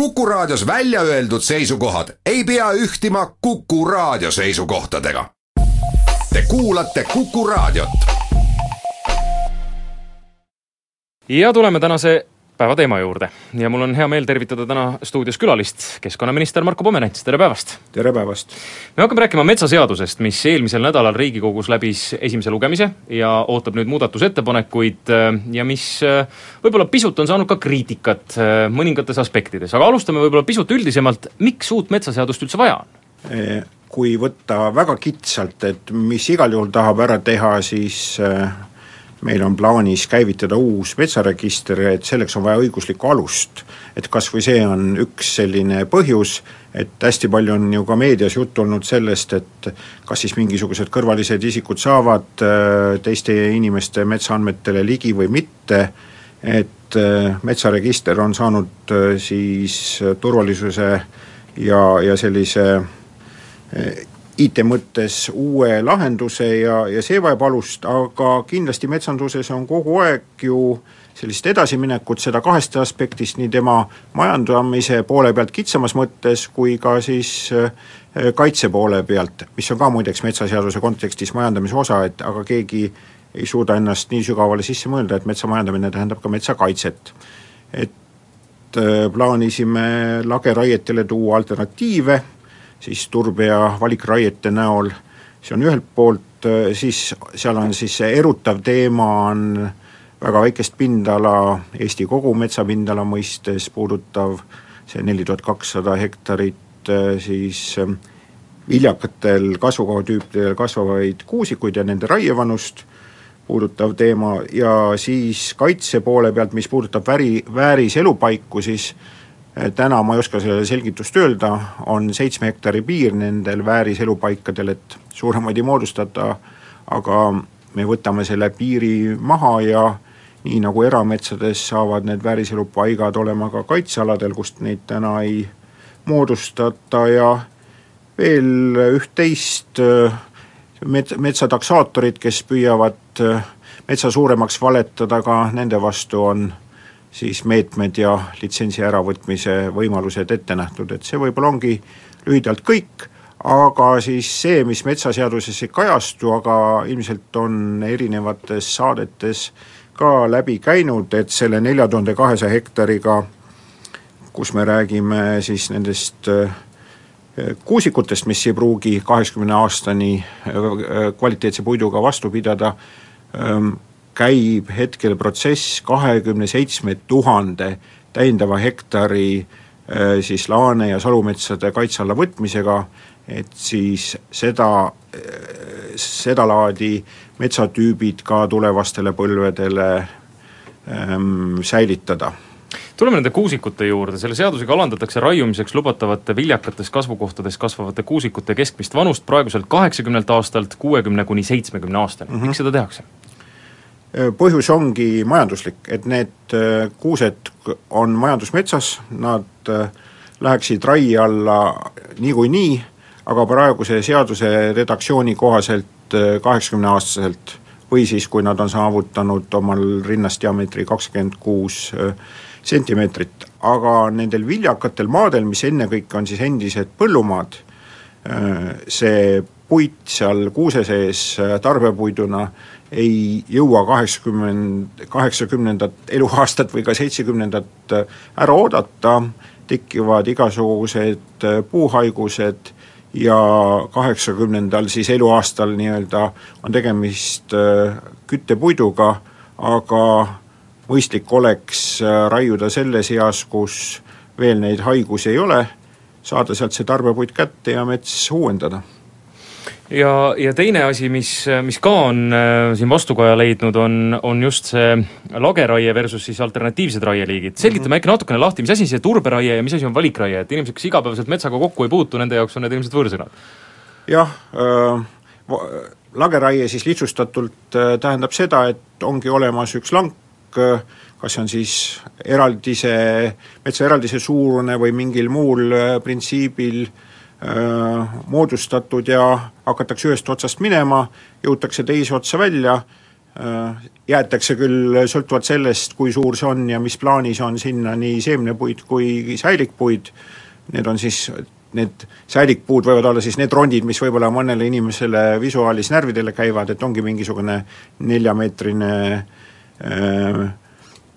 Kuku Raadios välja öeldud seisukohad ei pea ühtima Kuku Raadio seisukohtadega. Te kuulate Kuku Raadiot. ja tuleme tänase päeva teema juurde ja mul on hea meel tervitada täna stuudios külalist, keskkonnaminister Marko Pomerants, tere päevast! tere päevast! me hakkame rääkima metsaseadusest, mis eelmisel nädalal Riigikogus läbis esimese lugemise ja ootab nüüd muudatusettepanekuid ja mis võib-olla pisut on saanud ka kriitikat mõningates aspektides, aga alustame võib-olla pisut üldisemalt, miks uut metsaseadust üldse vaja on? Kui võtta väga kitsalt, et mis igal juhul tahab ära teha, siis meil on plaanis käivitada uus metsaregister, et selleks on vaja õiguslikku alust. et kas või see on üks selline põhjus, et hästi palju on ju ka meedias juttu olnud sellest, et kas siis mingisugused kõrvalised isikud saavad äh, teiste inimeste metsaandmetele ligi või mitte, et äh, metsaregister on saanud äh, siis turvalisuse ja, ja sellise IT mõttes uue lahenduse ja, ja see vajab alust, aga kindlasti metsanduses on kogu aeg ju sellist edasiminekut, seda kahest aspektist, nii tema majandamise poole pealt kitsamas mõttes, kui ka siis äh, kaitse poole pealt, mis on ka muideks metsaseaduse kontekstis majandamise osa, et aga keegi ei suuda ennast nii sügavale sisse mõelda, et metsa majandamine tähendab ka metsakaitset. et äh, plaanisime lageraietele tuua alternatiive siis turbe- ja valikraiete näol, see on ühelt poolt, siis seal on siis see erutav teema, on väga väikest pindala Eesti kogu metsapindala mõistes puudutav see neli tuhat kakssada hektarit, siis viljakatel kasvukohatüüpidel kasvavaid kuusikuid ja nende raievanust puudutav teema. Ja siis kaitse poole pealt, mis puudutab väri, vääriselupaiku, siis Eh, täna ma ei oska sellele selgitust öelda, on seitsme hektari piir nendel vääriselupaikadel, et suuremaid ei moodustata, aga me võtame selle piiri maha ja nii nagu erametsades saavad need vääriselupaigad olema ka kaitsealadel, kust neid täna ei moodustata. Ja veel üht-teist eh, met-, metsataksaatorid, kes püüavad eh, metsa suuremaks valetada, ka nende vastu on siis meetmed ja litsentsi äravõtmise võimalused ette nähtud, et see võib-olla ongi lühidalt kõik, aga siis see, mis metsaseaduses ei kajastu, aga ilmselt on erinevates saadetes ka läbi käinud, et selle nelja tuhande kahesaja hektariga, kus me räägime siis nendest äh, kuusikutest, mis ei pruugi kaheksakümne aastani äh, kvaliteetse puiduga vastu pidada, ähm, käib hetkel protsess kahekümne seitsme tuhande täiendava hektari äh, siis laane- ja salumetsade kaitse alla võtmisega, et siis seda, äh, sedalaadi metsatüübid ka tulevastele põlvedele ähm, säilitada tuleme nende kuusikute juurde, selle seadusega alandatakse raiumiseks lubatavate viljakates kasvukohtades kasvavate kuusikute keskmist vanust praeguselt kaheksakümnelt aastalt kuuekümne kuni seitsmekümne aastani mm, -hmm. miks seda tehakse? Äh, põhjus ongi majanduslik, et need äh, kuused on majandusmetsas, nad äh, läheksid raie alla niikuinii, aga praeguse seaduse redaktsiooni kohaselt kaheksakümneaastaselt või siis, kui nad on saavutanud omal rinnast diameetri kakskümmend kuus sentimeetrit, aga nendel viljakatel maadel, mis ennekõike on siis endised põllumaad, see puit seal kuuse sees tarbepuiduna ei jõua kaheksakümmend, kaheksakümnendat eluaastat või ka seitsekümnendat ära oodata, tekivad igasugused puuhaigused ja kaheksakümnendal siis eluaastal nii-öelda on tegemist äh, küttepuiduga, aga mõistlik oleks äh, raiuda selles eas, kus veel neid haigusi ei ole, saada sealt see tarbepuit kätte ja mets uuendada ja, ja teine asi, mis, mis ka on äh, siin vastukaja leidnud, on, on just see lageraie versus siis alternatiivsed raieliigid. selgitame mm -hmm. äkki natukene lahti, mis asi see turberaie ja mis asi on valikraie, et inimesed, kes igapäevaselt metsaga kokku ei puutu, nende jaoks on need ilmselt võõrsõnad? jah äh,, lageraie siis lihtsustatult äh, tähendab seda, et ongi olemas üks lank äh,, kas see on siis eraldise, metsaeraldise suurune või mingil muul äh, printsiibil äh, Äh, moodustatud ja hakatakse ühest otsast minema, jõutakse teise otsa välja, jäetakse küll sõltuvalt sellest, kui suur see on ja mis plaanis on sinna nii seemnepuid kui säilikpuid, need on siis need säilikpuud võivad olla siis need rondid, mis võib-olla mõnele inimesele visuaalis närvidele käivad, et ongi mingisugune neljameetrine äh,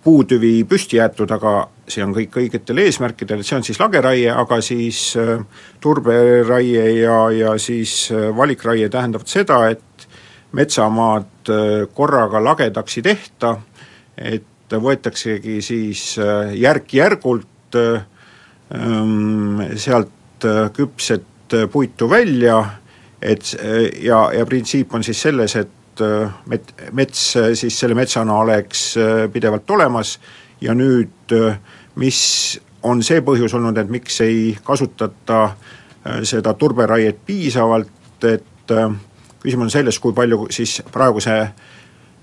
puutüvi püsti jäetud, aga see on kõik õigetel eesmärkidel, see on siis lageraie, aga siis äh, turberaie ja, ja siis äh, valikraie tähendavad seda, et metsamaad äh, korraga lagedaks ei tehta, et võetaksegi siis järk-järgult äh, ähm, sealt küpset puitu välja, et ja, ja printsiip on siis selles, et met-, mets siis selle metsana oleks pidevalt olemas. Ja nüüd mis on see põhjus olnud, et miks ei kasutata seda turberaiet piisavalt, et äh, küsimus on selles, kui palju siis praeguse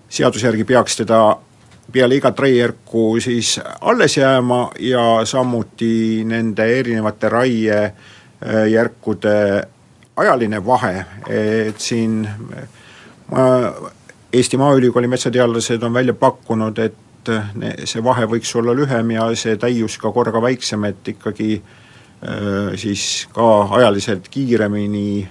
seaduse järgi peaks teda peale igat raiejärku siis alles jääma ja samuti nende erinevate raiejärkude ajaline vahe, et siin Eesti Maaülikooli metsateadlased on välja pakkunud, et see vahe võiks olla lühem ja see täius ka korraga väiksem, et ikkagi äh, siis ka ajaliselt kiiremini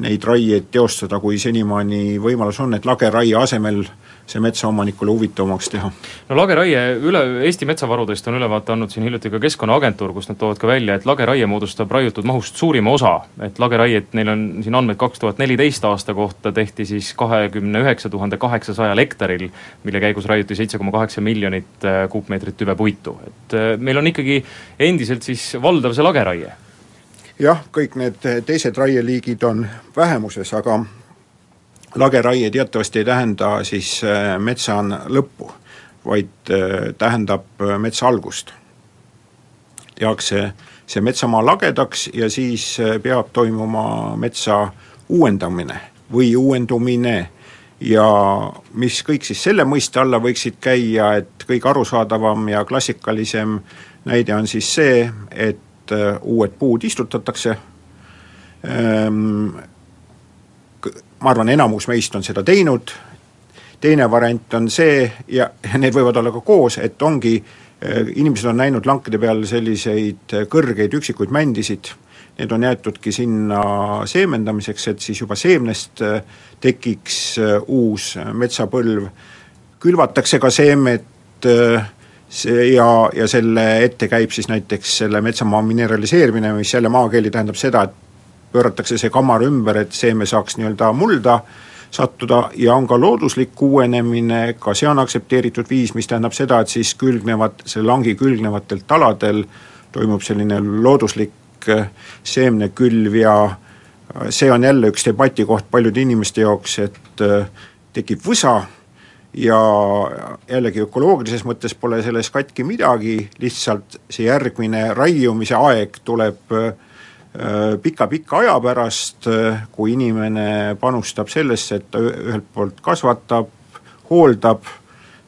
neid raieid teostada, kui senimaani võimalus on, et lageraie asemel see metsaomanikule huvitavamaks teha. no lageraie üle, Eesti metsavarudest on ülevaate andnud siin hiljuti ka Keskkonnaagentuur, kus nad toovad ka välja, et lageraie moodustab raiutud mahust suurima osa, et lageraiet, neil on siin andmed kaks tuhat neliteist aasta kohta, tehti siis kahekümne üheksa tuhande kaheksasajal hektaril, mille käigus raiuti seitse koma kaheksa miljonit äh, kuupmeetrit tüvepuitu, et äh, meil on ikkagi endiselt siis valdav see lageraie. Jah, kõik need teised raieliigid on vähemuses, aga lageraie teatavasti ei tähenda siis äh, metsa lõppu, vaid äh, tähendab äh, metsa algust. tehakse see metsamaa lagedaks ja siis peab toimuma metsa uuendamine või uuendumine ja mis kõik siis selle mõiste alla võiksid käia, et kõige arusaadavam ja klassikalisem näide on siis see, et uued puud istutatakse, ehm, ma arvan, enamus meist on seda teinud, teine variant on see ja, need võivad olla ka koos, et ongi, äh, inimesed on näinud lankide peal selliseid kõrgeid üksikuid mändisid, need on jäetudki sinna seemendamiseks, et siis juba seemnest äh, tekiks uus metsapõlv, külvatakse ka seemet äh, see ja, ja selle ette käib siis näiteks selle metsamaa mineraliseerimine, mis jälle maakeeli tähendab seda, et pööratakse see kammar ümber, et seeme saaks nii-öelda mulda sattuda ja on ka looduslik uuenemine, ka see on aktsepteeritud viis, mis tähendab seda, et siis külgnevad, selle langi külgnevatel taladel toimub selline looduslik äh, seemnekülv ja äh, see on jälle üks debatikoht paljude inimeste jaoks, et äh, tekib võsa ja jällegi ökoloogilises mõttes pole selles katki midagi, lihtsalt see järgmine raiumise aeg tuleb pika-pika aja pärast, kui inimene panustab sellesse, et ta ühelt poolt kasvatab, hooldab,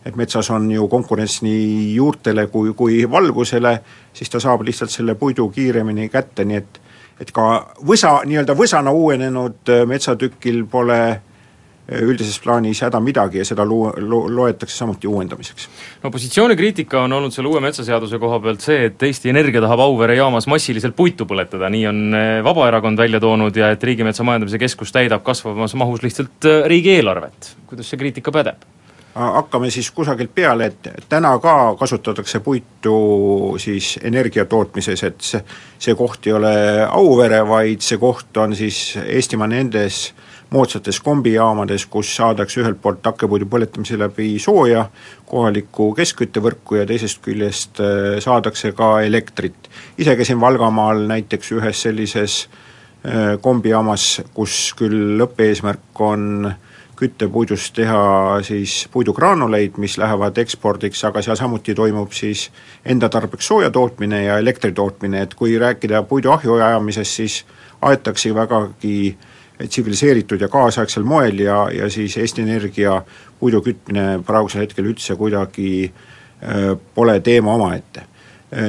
et metsas on ju konkurents nii juurtele kui, kui valgusele, siis ta saab lihtsalt selle puidu kiiremini kätte, nii et et ka võsa, nii-öelda võsana uuenenud metsatükil pole äh, üldises plaanis häda midagi ja seda lu-, lu-, loetakse samuti uuendamiseks. opositsiooni kriitika on olnud selle uue metsaseaduse koha pealt see, et Eesti Energia tahab Auvere jaamas massiliselt puitu põletada, nii on eh, Vabaerakond välja toonud ja et Riigimetsa Majandamise Keskus täidab kasvavas mahus lihtsalt eh, riigieelarvet. kuidas see kriitika pädeb? hakkame siis kusagilt peale, et täna ka kasutatakse puitu siis energia tootmises, et see, see koht ei ole Auvere, vaid see koht on siis Eestimaa nendes moodsates kombijaamades, kus saadakse ühelt poolt hakkepuidu põletamise läbi sooja kohalikku keskküttevõrku ja teisest küljest äh, saadakse ka elektrit. ise käisin Valgamaal näiteks ühes sellises äh, kombijaamas, kus küll lõppeesmärk on küttepuidust teha siis puidugraanuleid, mis lähevad ekspordiks, aga seal samuti toimub siis enda tarbeks sooja tootmine ja elektri tootmine, et kui rääkida puidu ahju ajamisest, siis aetakse vägagi äh, tsiviliseeritud ja kaasaegsel moel ja, ja siis Eesti Energia puidu kütmine praegusel hetkel üldse kuidagi pole teema omaette.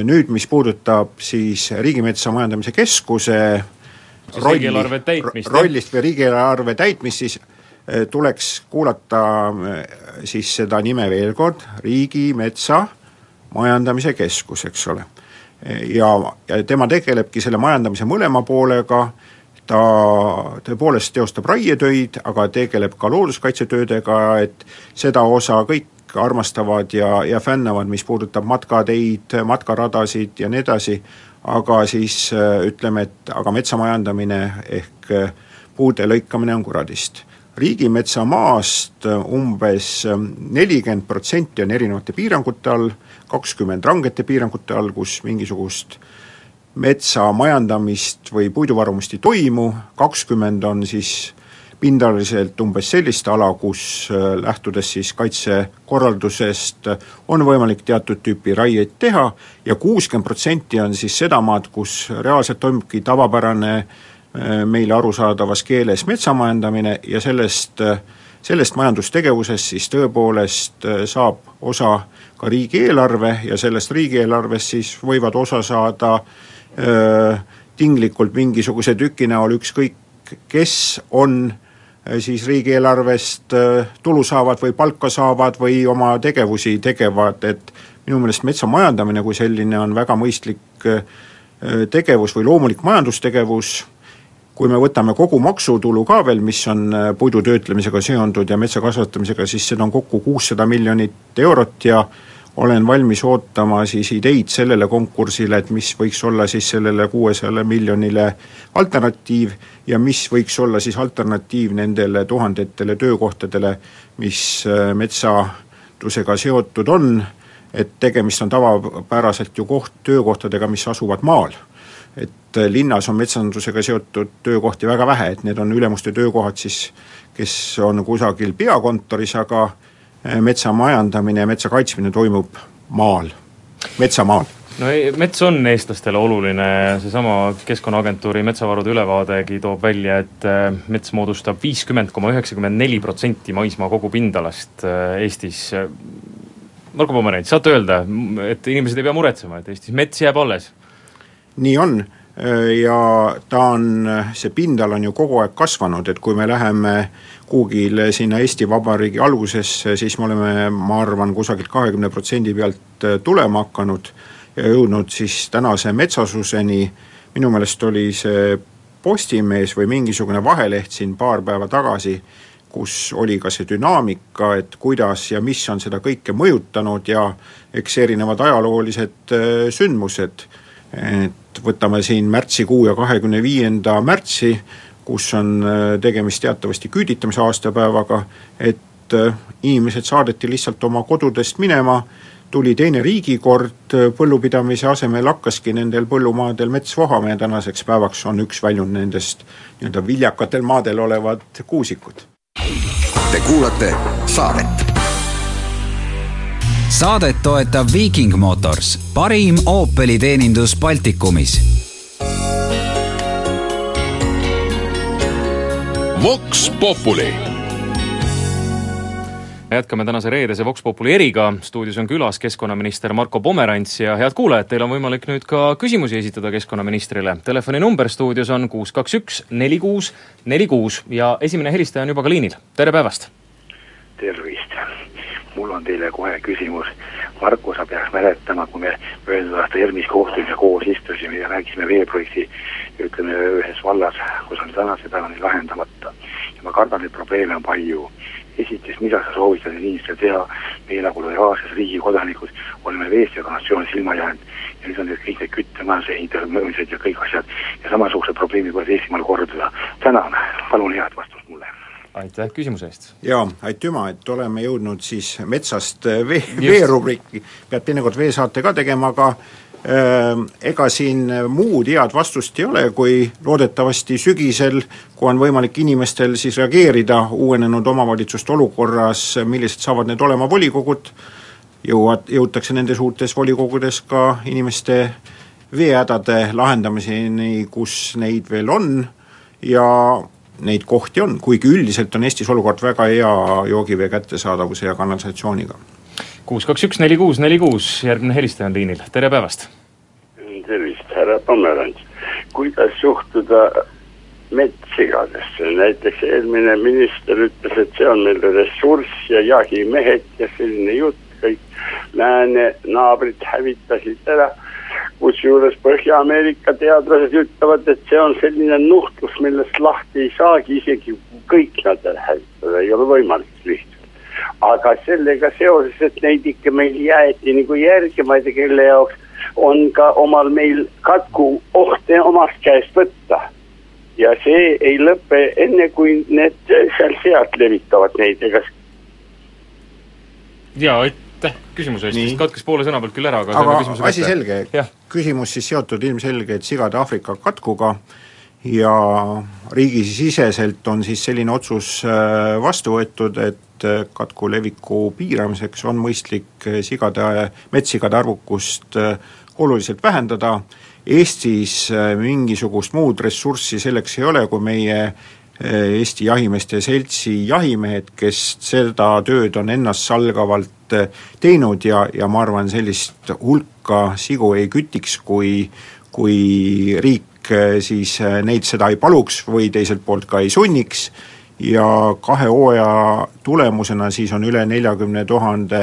Nüüd, mis puudutab siis Riigimetsa Majandamise Keskuse rolli, rollist või riigieelarve täitmist, siis tuleks kuulata siis seda nime veel kord, Riigimetsa Majandamise Keskus, eks ole. ja, ja tema tegelebki selle majandamise mõlema poolega, ta tõepoolest teostab raietöid, aga tegeleb ka looduskaitsetöödega, et seda osa kõik armastavad ja, ja fännavad, mis puudutab matkateid, matkaradasid ja nii edasi, aga siis ütleme, et aga metsamajandamine ehk puude lõikamine on kuradist. Riigimetsamaast umbes nelikümmend protsenti on erinevate piirangute all, kakskümmend rangete piirangute all, kus mingisugust metsa majandamist või puiduvarumist ei toimu, kakskümmend on siis pindaliselt umbes sellist ala, kus lähtudes siis kaitsekorraldusest on võimalik teatud tüüpi raieid teha ja kuuskümmend protsenti on siis seda maad, kus reaalselt toimubki tavapärane äh, Äh, meile arusaadavas keeles metsamajandamine ja sellest, äh, sellest majandustegevusest siis tõepoolest äh, saab osa ka riigieelarve ja sellest riigieelarvest siis võivad osa saada öö, tinglikult mingisuguse tüki näol ükskõik kes on siis riigieelarvest tulu saavad või palka saavad või oma tegevusi tegevad, et minu meelest metsa majandamine kui selline on väga mõistlik tegevus või loomulik majandustegevus. Kui me võtame kogu maksutulu ka veel, mis on äh, puidu töötlemisega seondunud ja metsa kasvatamisega, siis seda on kokku kuussada miljonit eurot ja olen valmis ootama siis ideid sellele konkursile, et mis võiks olla siis sellele kuuesajale miljonile alternatiiv ja mis võiks olla siis alternatiiv nendele tuhandetele töökohtadele, mis äh, metsandusega seotud on, et tegemist on tavapäraselt ju koht, töökohtadega, mis asuvad maal. Et äh, linnas on metsandusega seotud töökohti väga vähe, et need on ülemuste töökohad siis, kes on kusagil peakontoris, aga metsa majandamine ja metsa kaitsmine toimub maal, metsamaal no ei, mets on eestlastele oluline, seesama Keskkonnaagentuuri metsavarude ülevaadegi toob välja, et äh, mets moodustab viiskümmend koma üheksakümmend neli protsenti maismaa kogupindalast Eestis. Marko Pomerants, saate öelda, et inimesed ei pea muretsema, et Eestis mets jääb alles? nii on ja ta on, see pindala on ju kogu aeg kasvanud, et kui me läheme kuhugile sinna Eesti Vabariigi algusesse, siis me oleme, ma arvan, kusagilt kahekümne protsendi pealt tulema hakanud ja jõudnud siis tänase metsasuseni, minu meelest oli see Postimees või mingisugune vaheleht siin paar päeva tagasi, kus oli ka see dünaamika, et kuidas ja mis on seda kõike mõjutanud ja eks erinevad ajaloolised sündmused, et võtame siin märtsikuu ja kahekümne viienda märtsi, kus on äh, tegemist teatavasti küüditamise aastapäevaga, et äh, inimesed saadeti lihtsalt oma kodudest minema, tuli teine riigikord, äh, põllupidamise asemel hakkaski nendel põllumaadel mets vohama ja tänaseks päevaks on üks väljund nendest nii-öelda viljakatel maadel olevad kuusikud. Te kuulate saadet saadet toetab Viiking Motors, parim Opeli teenindus Baltikumis. Vox Populi jätkame tänase reedese Vox Populi eriga, stuudios on külas keskkonnaminister Marko Pomerants ja head kuulajad, teil on võimalik nüüd ka küsimusi esitada keskkonnaministrile. telefoninumber stuudios on kuus, kaks, üks, neli, kuus, neli, kuus ja esimene helistaja on juba ka liinil, tere päevast! tervist! Mul on teile kohe küsimus. Marko, sa peaks mäletama, kui me möödunud aasta ERMis kohtumisel koos istusime ja rääkisime veeprojekti ütleme ühes vallas, kus on tänase päevani lahendamata. ja ma kardan, et probleeme on palju. esiteks, mida sa soovitad inimestel teha, meie nagu lojaalses riigi kodanikud oleme veest ja kanalisatsioonist ilma jäänud ja nüüd on need kõik need küttemajanduse ehitused ja kõik asjad ja samasugused probleemid võivad Eestimaal korduda. tänan, palun head vastust mulle aitäh küsimuse eest! jaa, aitüma, et oleme jõudnud siis metsast vee, veerubriiki, peab teinekord veesaate ka tegema, aga äh, ega siin muud head vastust ei ole, kui loodetavasti sügisel, kui on võimalik inimestel siis reageerida uuenenud omavalitsuste olukorras, millised saavad need olema volikogud, jõuad, jõutakse nendes uutes volikogudes ka inimeste veehädade lahendamiseni, kus neid veel on, ja neid kohti on, kuigi üldiselt on Eestis olukord väga hea joogivee kättesaadavuse ja kanalisatsiooniga. kuus, kaks, üks, neli, kuus, neli, kuus, järgmine helistaja on liinil, tere päevast! tervist, härra Pomerants, kuidas suhtuda metssigadesse, näiteks eelmine minister ütles, et see on meil ressurss ja jahimehed ja selline jutt, kõik lääne naabrid hävitasid ära. Kusjuures Põhja-Ameerika teadlased ütlevad, et see on selline nuhtlus, millest lahti ei saagi, isegi kõik nad hävitada, ei ole võimalik lihtsalt aga sellega seoses, et neid ikka meil jäeti nagu järgi, ma ei tea, kelle jaoks on ka omal meil katku oht omast käest võtta. ja see ei lõpe enne, kui need seal-sealt levitavad neid, ega. jaa, aitäh küsimuse eest, vist katkes poole sõna pealt küll ära, aga aga asi selge, küsimus siis seotud ilmselgelt sigade Aafrika katkuga ja riigisiseselt on siis selline otsus äh, vastu võetud, et äh, katku leviku piiramiseks on mõistlik äh, sigade, metssigade arvukust oluliselt vähendada, Eestis mingisugust muud ressurssi selleks ei ole, kui meie Eesti Jahimeeste Seltsi jahimehed, kes seda tööd on ennastsalgavalt äh, teinud ja, ja ma arvan, sellist hulka sigu ei kütiks, kui kui riik siis neid seda ei paluks või teiselt poolt ka ei sunniks. Ja kahe hooaja tulemusena siis on üle neljakümne tuhande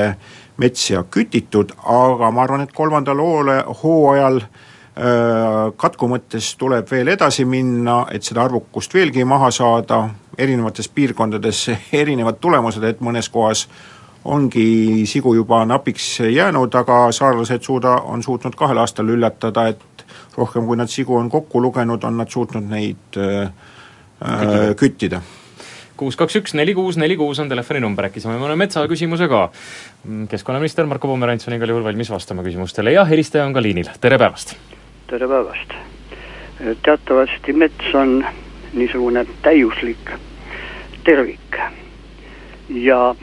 metsja kütitud, aga ma arvan, et kolmandal hoole, hooajal äh, katku mõttes tuleb veel edasi minna, et seda arvukust veelgi maha saada, erinevates piirkondades erinevad tulemused, et mõnes kohas ongi sigu juba napiks jäänud, aga saarlased suuda, on suutnud kahel aastal üllatada, et rohkem kui nad sigu on kokku lugenud, on nad suutnud neid äh, küttida, küttida kuus, kaks, üks, neli, kuus, neli, kuus on telefoninumber, äkki saame mõne metsaküsimuse ka. keskkonnaminister Marko Pomerants on igal juhul valmis vastama küsimustele ja helistaja on ka liinil, tere päevast! Tere päevast! teatavasti mets on niisugune täiuslik tervik ja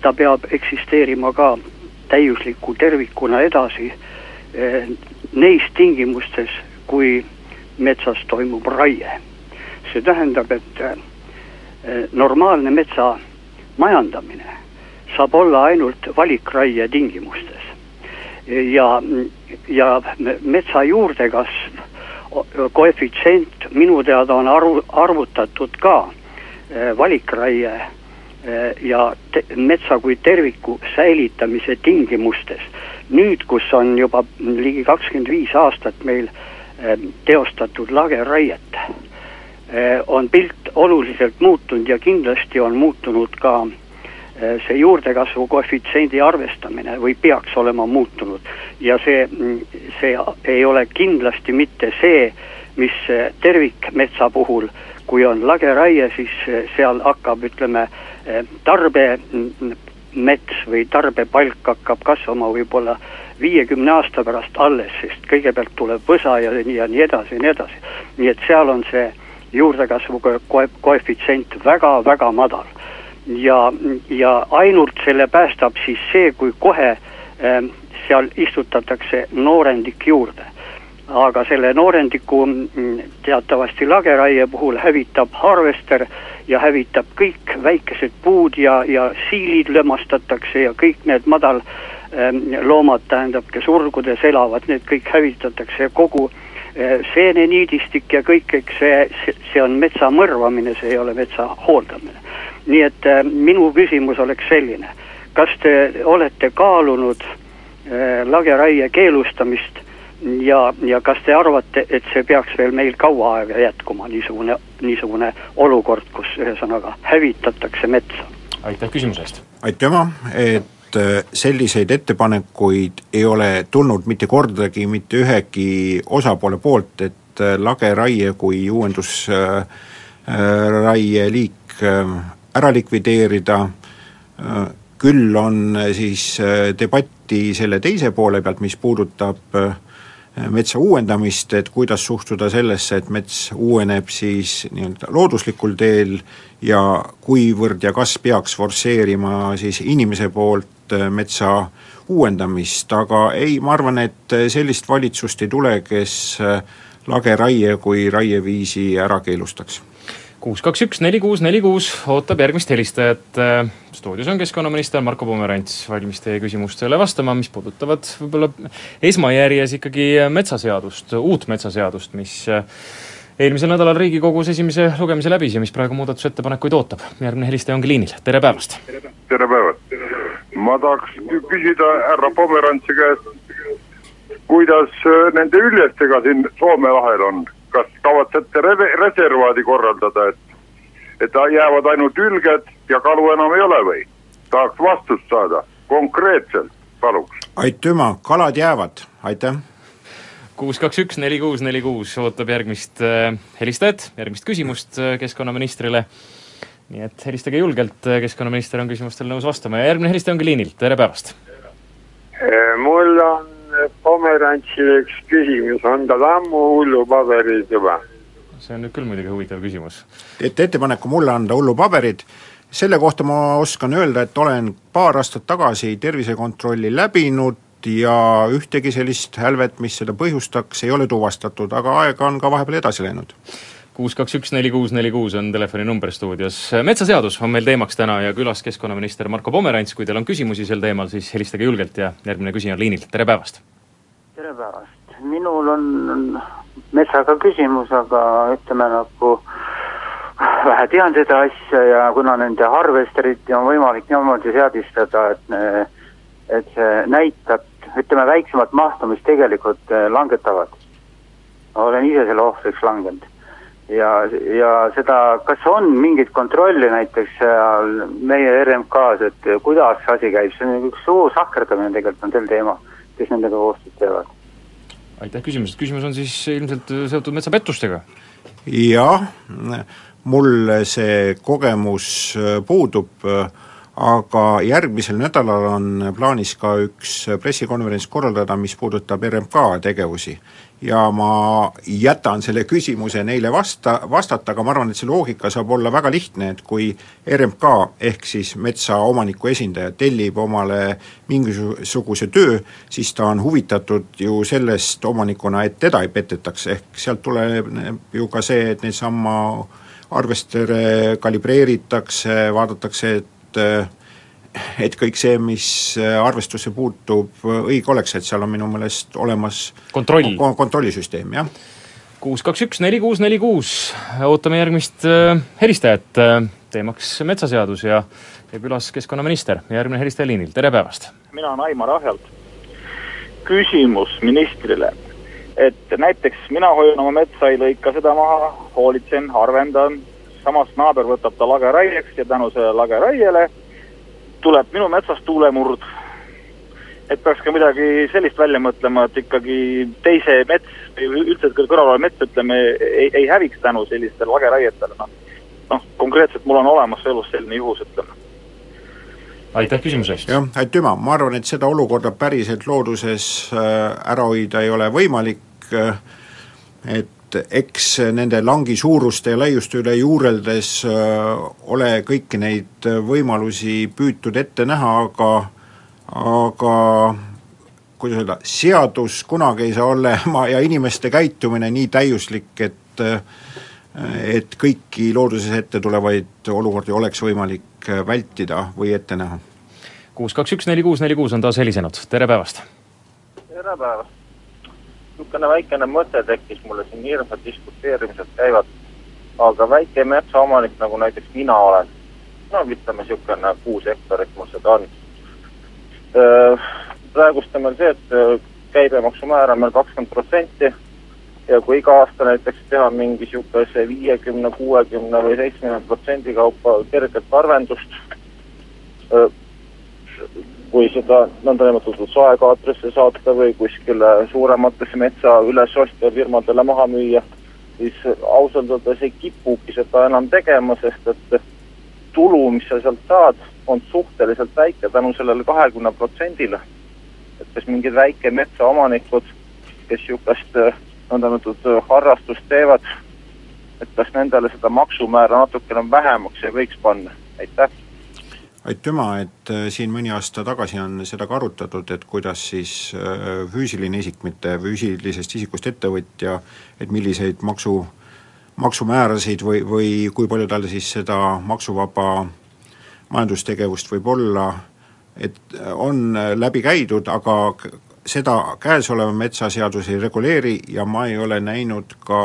ta peab eksisteerima ka täiusliku tervikuna edasi eh, neis tingimustes, kui metsas toimub raie. see tähendab, et Eh, normaalne metsa majandamine saab olla ainult valikraie tingimustes. Ja, ja metsa juurdekasv, koefitsient minu teada on arvu, arvutatud ka eh, valikraie eh, ja te, metsa kui terviku säilitamise tingimustes. nüüd, kus on juba ligi kakskümmend viis aastat meil teostatud lageraiet Eh, on pilt oluliselt muutunud ja kindlasti on muutunud ka eh, see juurdekasvu koefitsiendi arvestamine või peaks olema muutunud. ja see, mm, see ei ole kindlasti mitte see, mis eh, tervikmetsa puhul, kui on lageraie, siis seal hakkab, ütleme, tarbemets või tarbepalk hakkab kasvama võib-olla viiekümne aasta pärast alles, sest kõigepealt tuleb võsa ja, ja nii edasi ja nii edasi. nii et seal on see juurdekasvu koefitsient väga-väga madal. Ja, ja ainult selle päästab siis see, kui kohe äh, seal istutatakse noorendik juurde. aga selle noorendiku mm, teatavasti lageraie puhul hävitab harvester ja hävitab kõik väikesed puud ja, ja siilid lömastatakse ja kõik need madal ähm, loomad, tähendab, kes urgudes elavad, need kõik hävitatakse kogu äh, seeneniidistik ja kõik, eks see, see on metsa mõrvamine, see ei ole metsa hooldamine. Nii et äh, minu küsimus oleks selline, kas te olete kaalunud äh, lageraie keelustamist ja, ja kas te arvate, et see peaks veel meil kaua aega jätkuma, niisugune, niisugune olukord, kus ühesõnaga hävitatakse metsa? aitäh küsimuse eest! aitüma, et äh, selliseid ettepanekuid ei ole tulnud mitte kordagi mitte ühegi osapoole poolt, et lageraie kui uuendusraie liik äh, ära likvideerida, küll on siis debatti selle teise poole pealt, mis puudutab metsa uuendamist, et kuidas suhtuda sellesse, et mets uueneb siis nii-öelda looduslikul teel ja kuivõrd ja kas peaks forsseerima siis inimese poolt metsa uuendamist, aga ei, ma arvan, et sellist valitsust ei tule, kes lageraie kui raieviisi ära keelustaks kuus, kaks, üks, neli, kuus, neli, kuus ootab järgmist helistajat. stuudios on keskkonnaminister Marko Pomerants valmis teie küsimustele vastama, mis puudutavad võib-olla esmajärjes ikkagi metsaseadust, uut metsaseadust, mis eelmisel nädalal Riigikogus esimese lugemise läbis ja mis praegu muudatusettepanekuid ootab. järgmine helistaja ongi liinil, tere päevast! tere päevast! ma tahaks küsida härra Pomerantsi käest, kuidas äh, nende üljestega siin Soome lahel on, kas kavatsete re-, reservaadi korraldada, et et jäävad ainult ülged ja kalu enam ei ole või? tahaks vastust saada, konkreetselt, paluks. aitüma, kalad jäävad, aitäh kuus, kaks, üks, neli, kuus, neli, kuus ootab järgmist äh, helistajat, järgmist küsimust äh, keskkonnaministrile. nii et helistage julgelt, äh, keskkonnaminister on küsimustele nõus vastama ja järgmine helistaja ongi liinil, tere päevast! mul on Pomerantsile üks küsimus, on tal ammu hullupaberid juba? see on nüüd küll muidugi huvitav küsimus. teete ettepaneku mulle anda hullupaberid, selle kohta ma oskan öelda, et olen paar aastat tagasi tervisekontrolli läbinud, ja ühtegi sellist hälvet, mis seda põhjustaks, ei ole tuvastatud, aga aega on ka vahepeal edasi läinud kuus, kaks, üks, neli, kuus, neli, kuus on telefoninumber stuudios. metsaseadus on meil teemaks täna ja külas keskkonnaminister Marko Pomerants, kui teil on küsimusi sel teemal, siis helistage julgelt ja järgmine küsija on liinil, tere päevast! tere päevast! minul on metsaga küsimus, aga ütleme nagu vähe tean seda asja ja kuna nende harvesteriti on võimalik niimoodi seadistada, et et see näitab ütleme, väiksemat mahtu, mis tegelikult äh, langetavad. olen ise selle ohvriks langenud. Ja, ja seda, kas on mingit kontrolli näiteks seal meie RMK-s, et kuidas see asi käib, see on üks suur sahkerdamine tegelikult on sel teema, kes nendega koostööd teevad. aitäh küsimuse, küsimus on siis ilmselt seotud metsapettustega? jah, mul see kogemus puudub aga järgmisel nädalal on plaanis ka üks pressikonverents korraldada, mis puudutab RMK tegevusi. Ja ma jätan selle küsimuse neile vasta, vastata, aga ma arvan, et see loogika saab olla väga lihtne, et kui RMK ehk siis metsaomaniku esindaja tellib omale mingisuguse töö, siis ta on huvitatud ju sellest omanikuna, et teda ei petetaks, ehk sealt tuleb ju ka see, et neidsamma arvestere kalibreeritakse, vaadatakse, et et kõik see, mis arvestusse puutub, õige oleks, et seal on minu meelest olemas kontroll, kontrollisüsteem, jah. kuus, kaks, üks, neli, kuus, neli, kuus, ootame järgmist äh, helistajat äh,, teemaks metsaseadus ja ja külas keskkonnaminister, järgmine helistaja liinil, tere päevast! mina olen Aimar Ahjalt. küsimus ministrile, et näiteks mina hoian oma metsa, ei lõika seda maha, hoolitsen, harvendan, samas naaber võtab ta lageraieks ja tänu sellele lageraiele tuleb minu metsas tuulemurd. et peaks ka midagi sellist välja mõtlema, et ikkagi teise mets või üldse kõrval olev mets, ütleme, ei, ei häviks tänu sellistele lageraietele, noh. noh, konkreetselt mul on olemas elus selline juhus, ütleme aitäh küsimuse eest! jah, aitüma, ma arvan, et seda olukorda päriselt looduses äh, ära hoida ei ole võimalik, äh, et et eks nende langi suuruste ja laiuste üle juureldes ole kõiki neid võimalusi püütud ette näha, aga aga kuidas öelda, seadus kunagi ei saa olema ja inimeste käitumine nii täiuslik, et et kõiki looduses ette tulevaid olukordi oleks võimalik vältida või ette näha. kuus, kaks, üks, neli, kuus, neli, kuus on taas helisenud, tere päevast! tere päevast! Niisugune väikene mõte tekkis mulle, siin hirmsad diskuteerimised käivad, aga väike metsaomanik, nagu näiteks mina olen, no ütleme, niisugune kuus hektarit mul seda on. praegust on meil see, et käibemaksumäär on meil kakskümmend protsenti ja kui iga aasta näiteks teha mingi niisuguse viiekümne, kuuekümne või seitsmekümne protsendi kaupa kerget arvendust, kui seda nõndanimetatud saekaatrisse saata või kuskile suurematesse metsa ülesostja firmadele maha müüa, siis ausalt öeldes ei kipugi seda enam tegema, sest et tulu, mis sa sealt saad, on suhteliselt väike tänu sellele kahekümne protsendile. et kas mingid väikemetsaomanikud, kes niisugust nõndanimetatud harrastust teevad, et kas nendele seda maksumäära natukene vähemaks ei võiks panna, aitäh aitüma, et äh, siin mõni aasta tagasi on seda ka arutatud, et kuidas siis äh, füüsiline isik, mitte füüsilisest isikust ettevõtja, et milliseid maksu, maksumäärasid või, või kui palju tal siis seda maksuvaba majandustegevust võib olla, et on läbi käidud, aga seda käesolev metsaseadus ei reguleeri ja ma ei ole näinud ka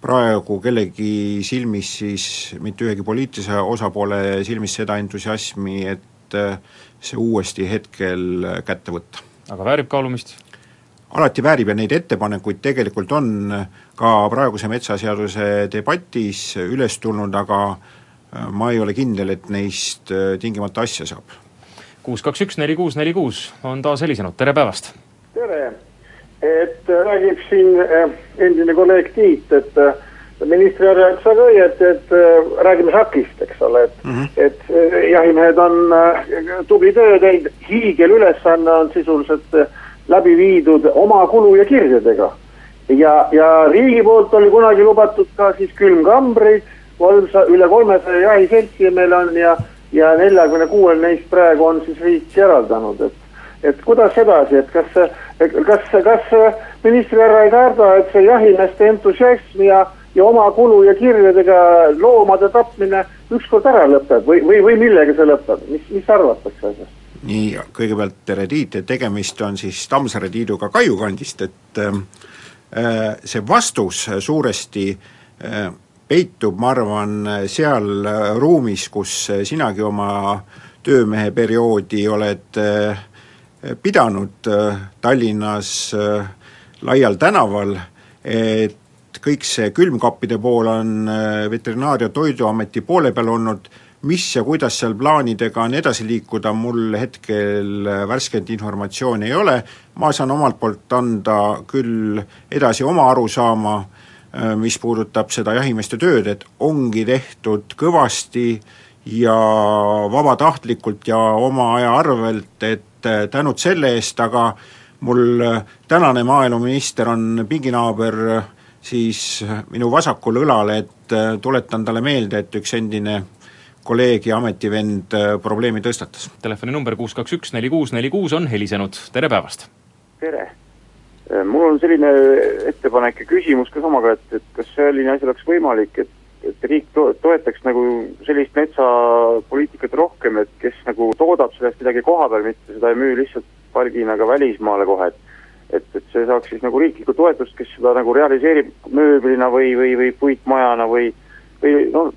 praegu kellegi silmis siis, mitte ühegi poliitilise osapoole silmis seda entusiasmi, et äh, see uuesti hetkel kätte võtta. aga väärib kaalumist? alati väärib ja neid ettepanekuid tegelikult on ka praeguse metsaseaduse debatis üles tulnud, aga äh, ma ei ole kindel, et neist äh, tingimata asja saab. kuus, kaks, üks, neli, kuus, neli, kuus on taas helisenud, tere päevast! tere! Et äh, räägib siin endine kolleeg Tiit, et ministri härra ütles väga õieti, et räägime šakist, eks ole, et mm, -hmm. et jahimehed on tubli töö teinud, hiigelülesanne on sisuliselt läbi viidud oma kulu ja kirjadega. ja, ja riigi poolt oli kunagi lubatud ka siis külmkambreid, kolmsa-, üle kolmesaja jahiseltsi meil on ja, ja neljakümne kuuel neist praegu on siis riik eraldanud, et et kuidas edasi, et kas, kas, kas ministri härra ei karda, et see jahimeeste entusiasm ja, ja oma kulu ja kirjadega loomade tapmine ükskord ära lõpeb või, või, või millega see lõpeb, mis, mis arvatakse asjast? nii, kõigepealt tere, Tiit, tegemist on siis Tammsaare Tiiduga Kaiu kandist, et äh, see vastus suuresti äh, peitub, ma arvan, seal ruumis, kus sinagi oma töömehe perioodi oled äh, pidanud äh, Tallinnas äh, laial tänaval, et kõik see külmkappide pool on äh, Veterinaar- ja Toiduameti poole peal olnud, mis ja kuidas seal plaanidega on edasi liikuda, mul hetkel värsket informatsiooni ei ole, ma saan omalt poolt anda küll edasi oma arusaama, mis puudutab seda jahimeeste tööd, et ongi tehtud kõvasti ja vabatahtlikult ja oma aja arvelt, et äh, tänud selle eest, aga mul äh, tänane maaeluminister on pinginaaber siis minu vasakul õlal, et tuletan talle meelde, et üks endine kolleeg ja ametivend probleemi tõstatas. telefoninumber kuus kaks üks neli kuus neli kuus on helisenud, tere päevast! tere! Mul on selline ettepanek ja küsimus ka samaga, et, et kas selline asi oleks võimalik, et et riik to-, toetaks nagu sellist metsapoliitikat rohkem, et kes nagu toodab sellest midagi koha peal, mitte seda ei müü lihtsalt pargina ka välismaale kohe, et et, et see saaks siis nagu riiklikku toetust, kes seda nagu realiseerib mööblina või, või, või puitmajana või või noh,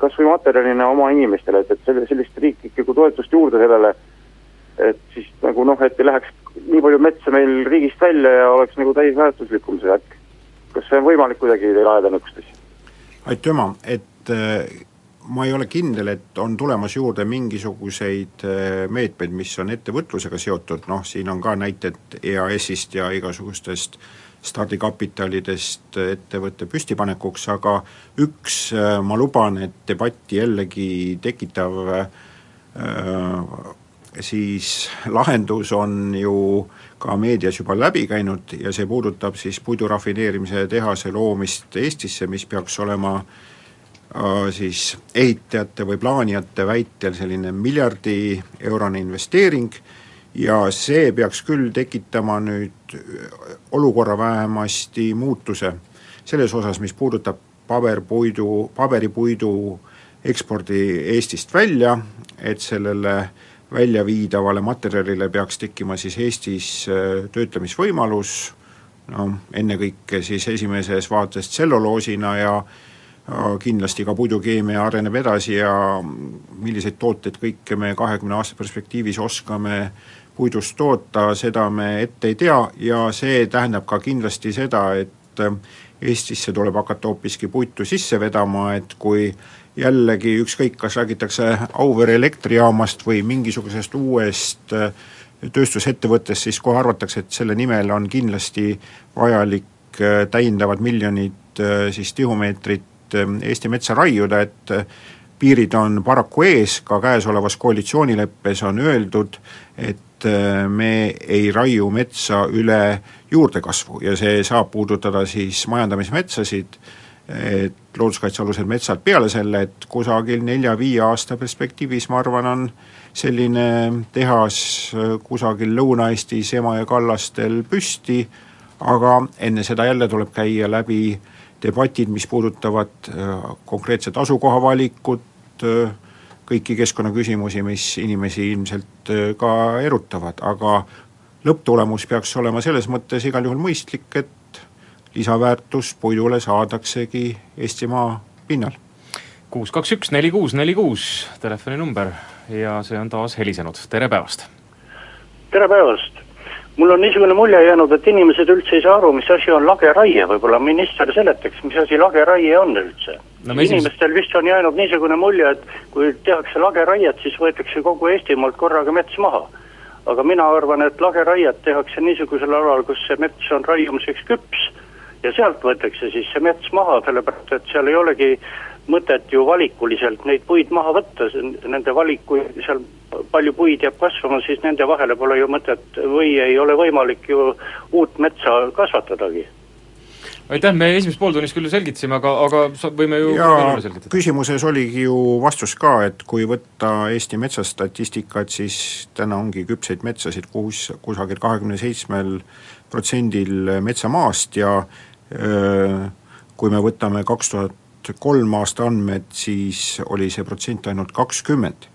kas või materjalina oma inimestele, et, et selle, sellist riiklikku toetust juurde sellele, et siis nagu noh, et ei läheks nii palju metsa meil riigist välja ja oleks nagu täisväärtuslikum see värk. kas see on võimalik kuidagi teil ajada niisugust asja? Aitüma, et äh, ma ei ole kindel, et on tulemas juurde mingisuguseid äh, meetmeid, mis on ettevõtlusega seotud, noh siin on ka näited EAS-ist ja igasugustest äh, stardikapitalidest ettevõtte püstipanekuks, aga üks, äh, ma luban, et debatti jällegi tekitav äh, siis lahendus on ju ka meedias juba läbi käinud ja see puudutab siis puidurafineerimise tehase loomist Eestisse, mis peaks olema äh, siis ehitajate või plaanijate väitel selline miljardi eurone investeering ja see peaks küll tekitama nüüd olukorra vähemasti muutuse selles osas, mis puudutab paberpuidu, paberipuidu ekspordi Eestist välja, et sellele väljaviidavale materjalile peaks tekkima siis Eestis äh, töötlemisvõimalus, no ennekõike siis esimeses vaates tselluloosina ja kindlasti ka puidukeemia areneb edasi ja milliseid tooteid kõike me kahekümne aasta perspektiivis oskame puidust toota, seda me ette ei tea ja see tähendab ka kindlasti seda, et äh, Eestisse tuleb hakata hoopiski puitu sisse vedama, et kui jällegi ükskõik, kas räägitakse Auvere elektrijaamast või mingisugusest uuest äh, tööstusettevõttest, siis kohe arvatakse, et selle nimel on kindlasti vajalik äh, täiendavad miljonid siis tihumeetrit Eesti metsa raiuda, et piirid on paraku ees, ka käesolevas koalitsioonileppes on öeldud, et äh, me ei raiu metsa üle juurdekasvu ja see saab puudutada siis majandamismetsasid, et looduskaitsealused metsad peale selle, et kusagil nelja-viie aasta perspektiivis ma arvan, on selline tehas äh, kusagil Lõuna-Eestis Emajõe kallastel püsti, aga enne seda jälle tuleb käia läbi debatid, mis puudutavad äh, konkreetset asukoha valikut, kõiki keskkonnaküsimusi, mis inimesi ilmselt äh, ka erutavad, aga lõpptulemus peaks olema selles mõttes igal juhul mõistlik, et lisaväärtus puidule saadaksegi Eestimaa pinnal. kuus kaks üks neli kuus neli kuus telefoninumber ja see on taas helisenud, tere päevast! tere päevast! mul on niisugune mulje jäänud, et inimesed üldse ei saa aru, mis asi on lageraie, võib-olla minister seletaks, mis asi lageraie on üldse no, inimestel vist on jäänud niisugune mulje, et kui tehakse lageraiet, siis võetakse kogu Eestimaalt korraga mets maha. aga mina arvan, et lageraiet tehakse niisugusel alal, kus see mets on raiumiseks küps ja sealt võetakse siis see mets maha, sellepärast et seal ei olegi mõtet ju valikuliselt neid puid maha võtta, nende valikuid, seal palju puid jääb kasvama, siis nende vahele pole ju mõtet või ei ole võimalik ju uut metsa kasvatadagi. Aitäh, me esimeses pooltunnis küll selgitasime, aga, aga sa, võime ju jaa, küsimuses oligi ju vastus ka, et kui võtta Eesti metsastatistikat, siis täna ongi küpseid metsasid kus, kusagil kahekümne seitsmel protsendil metsamaast ja kui me võtame kaks tuhat kolm aasta andmed, siis oli see protsent ainult kakskümmend.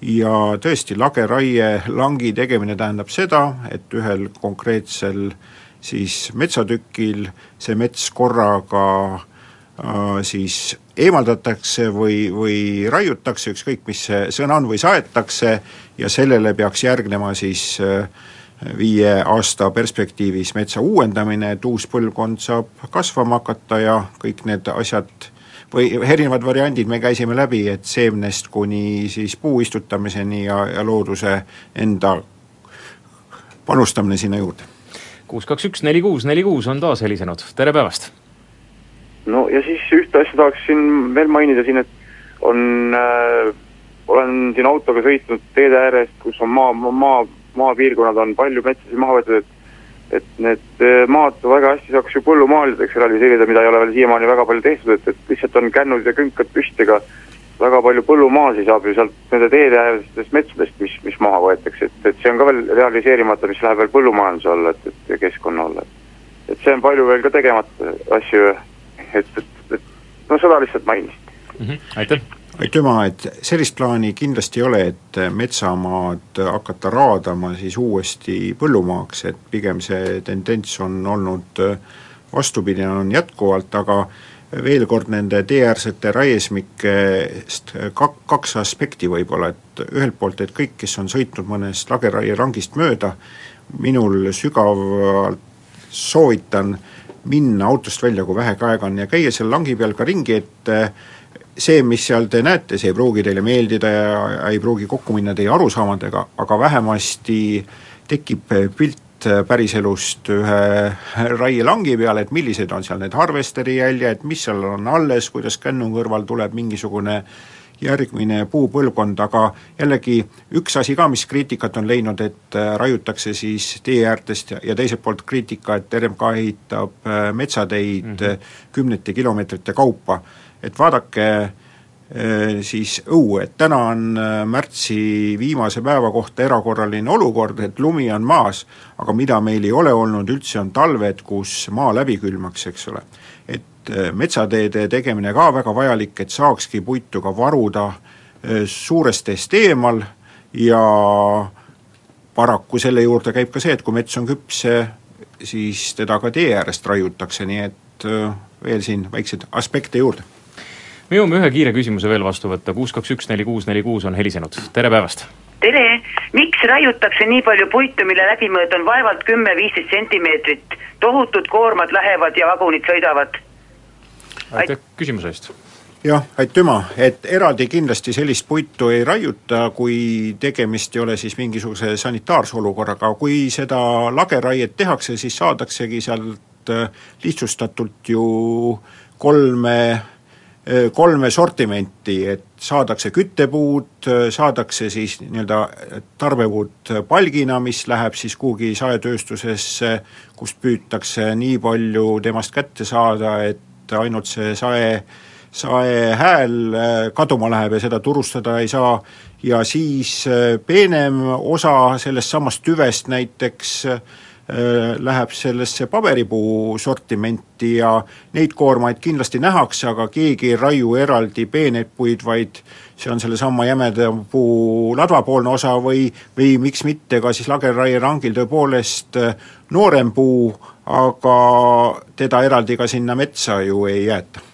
ja tõesti, lageraie langi tegemine tähendab seda, et ühel konkreetsel siis metsatükil see mets korraga äh, siis eemaldatakse või, või raiutakse, ükskõik mis see sõna on, või saetakse ja sellele peaks järgnema siis äh, viie aasta perspektiivis metsa uuendamine, et uus põlvkond saab kasvama hakata ja kõik need asjad või erinevad variandid me käisime läbi, et seemnest kuni siis puu istutamiseni ja, ja looduse enda panustamine sinna juurde. kuus, kaks, üks, neli, kuus, neli, kuus on taas helisenud, tere päevast! no ja siis ühte asja tahaksin veel mainida siin, et on äh,, olen siin autoga sõitnud teede äärest, kus on maa, maa, maapiirkonnad on palju metsasid maha võetud, et et need eh, maad väga hästi saaks ju põllumaaladeks realiseerida, mida ei ole veel siiamaani väga palju tehtud, et, et lihtsalt on kännud ja künkad püsti, aga väga palju põllumaasid saab ju sealt nende teede äärestest metsadest, mis, mis maha võetakse, et, et see on ka veel realiseerimata, mis läheb veel põllumajanduse alla, et, et ja keskkonna alla. et see on palju veel ka tegemata asju, et, et, et no seda lihtsalt mainisin mm. -hmm. aitäh! Aitüma, et sellist plaani kindlasti ei ole, et metsamaad hakata raadama siis uuesti põllumaaks, et pigem see tendents on olnud vastupidine, on jätkuvalt, aga veel kord nende teeäärsete raiesmikest kak-, kaks aspekti võib-olla, et ühelt poolt, et kõik, kes on sõitnud mõnest lageraierangist mööda, minul sügavalt soovitan minna autost välja, kui vähegi aega on, ja käia seal langi peal ka ringi, et see, mis seal te näete, see ei pruugi teile meeldida ja ei pruugi kokku minna teie arusaamadega, aga vähemasti tekib pilt päriselust ühe raielangi peal, et millised on seal need harvesteri jäljed, mis seal on alles, kuidas kännu kõrval tuleb mingisugune järgmine puupõlvkond, aga jällegi üks asi ka, mis kriitikat on leidnud, et raiutakse siis tee äärtest ja, ja teiselt poolt kriitika, et RMK ehitab metsateid mm -hmm. kümnete kilomeetrite kaupa et vaadake eh, siis õue, et täna on eh, märtsi viimase päeva kohta erakorraline olukord, et lumi on maas, aga mida meil ei ole olnud üldse, on talved, kus maa läbi külmaks, eks ole. et eh, metsateede tegemine ka väga vajalik, et saakski puitu ka varuda suurest teest eemal ja paraku selle juurde käib ka see, et kui mets on küps, siis teda ka tee äärest raiutakse, nii et veel siin väikseid aspekte juurde me jõuame ühe kiire küsimuse veel vastu võtta, kuus, kaks, üks, neli, kuus, neli, kuus on helisenud, tere päevast! tere, miks raiutakse nii palju puitu, mille läbimõõt on vaevalt kümme-viisteist sentimeetrit, tohutud koormad lähevad ja vagunid sõidavad? aitäh küsimuse eest! jah, aitüma, et eraldi kindlasti sellist puitu ei raiuta, kui tegemist ei ole siis mingisuguse sanitaarse olukorraga, kui seda lageraiet tehakse, siis saadaksegi sealt äh, lihtsustatult ju kolme kolme sortimenti, et saadakse küttepuud, saadakse siis nii-öelda tarbepuud palgina, mis läheb siis kuhugi saetööstusesse, kust püütakse nii palju temast kätte saada, et ainult see sae, sae hääl kaduma läheb ja seda turustada ei saa, ja siis peenem osa sellest samast tüvest näiteks läheb sellesse paberipuu sortimenti ja neid koormaid kindlasti nähakse, aga keegi ei raiu eraldi peeneid puid, vaid see on sellesama jämeda puu ladvapoolne osa või, või miks mitte ka siis lageraierangil tõepoolest noorem puu, aga teda eraldi ka sinna metsa ju ei jäeta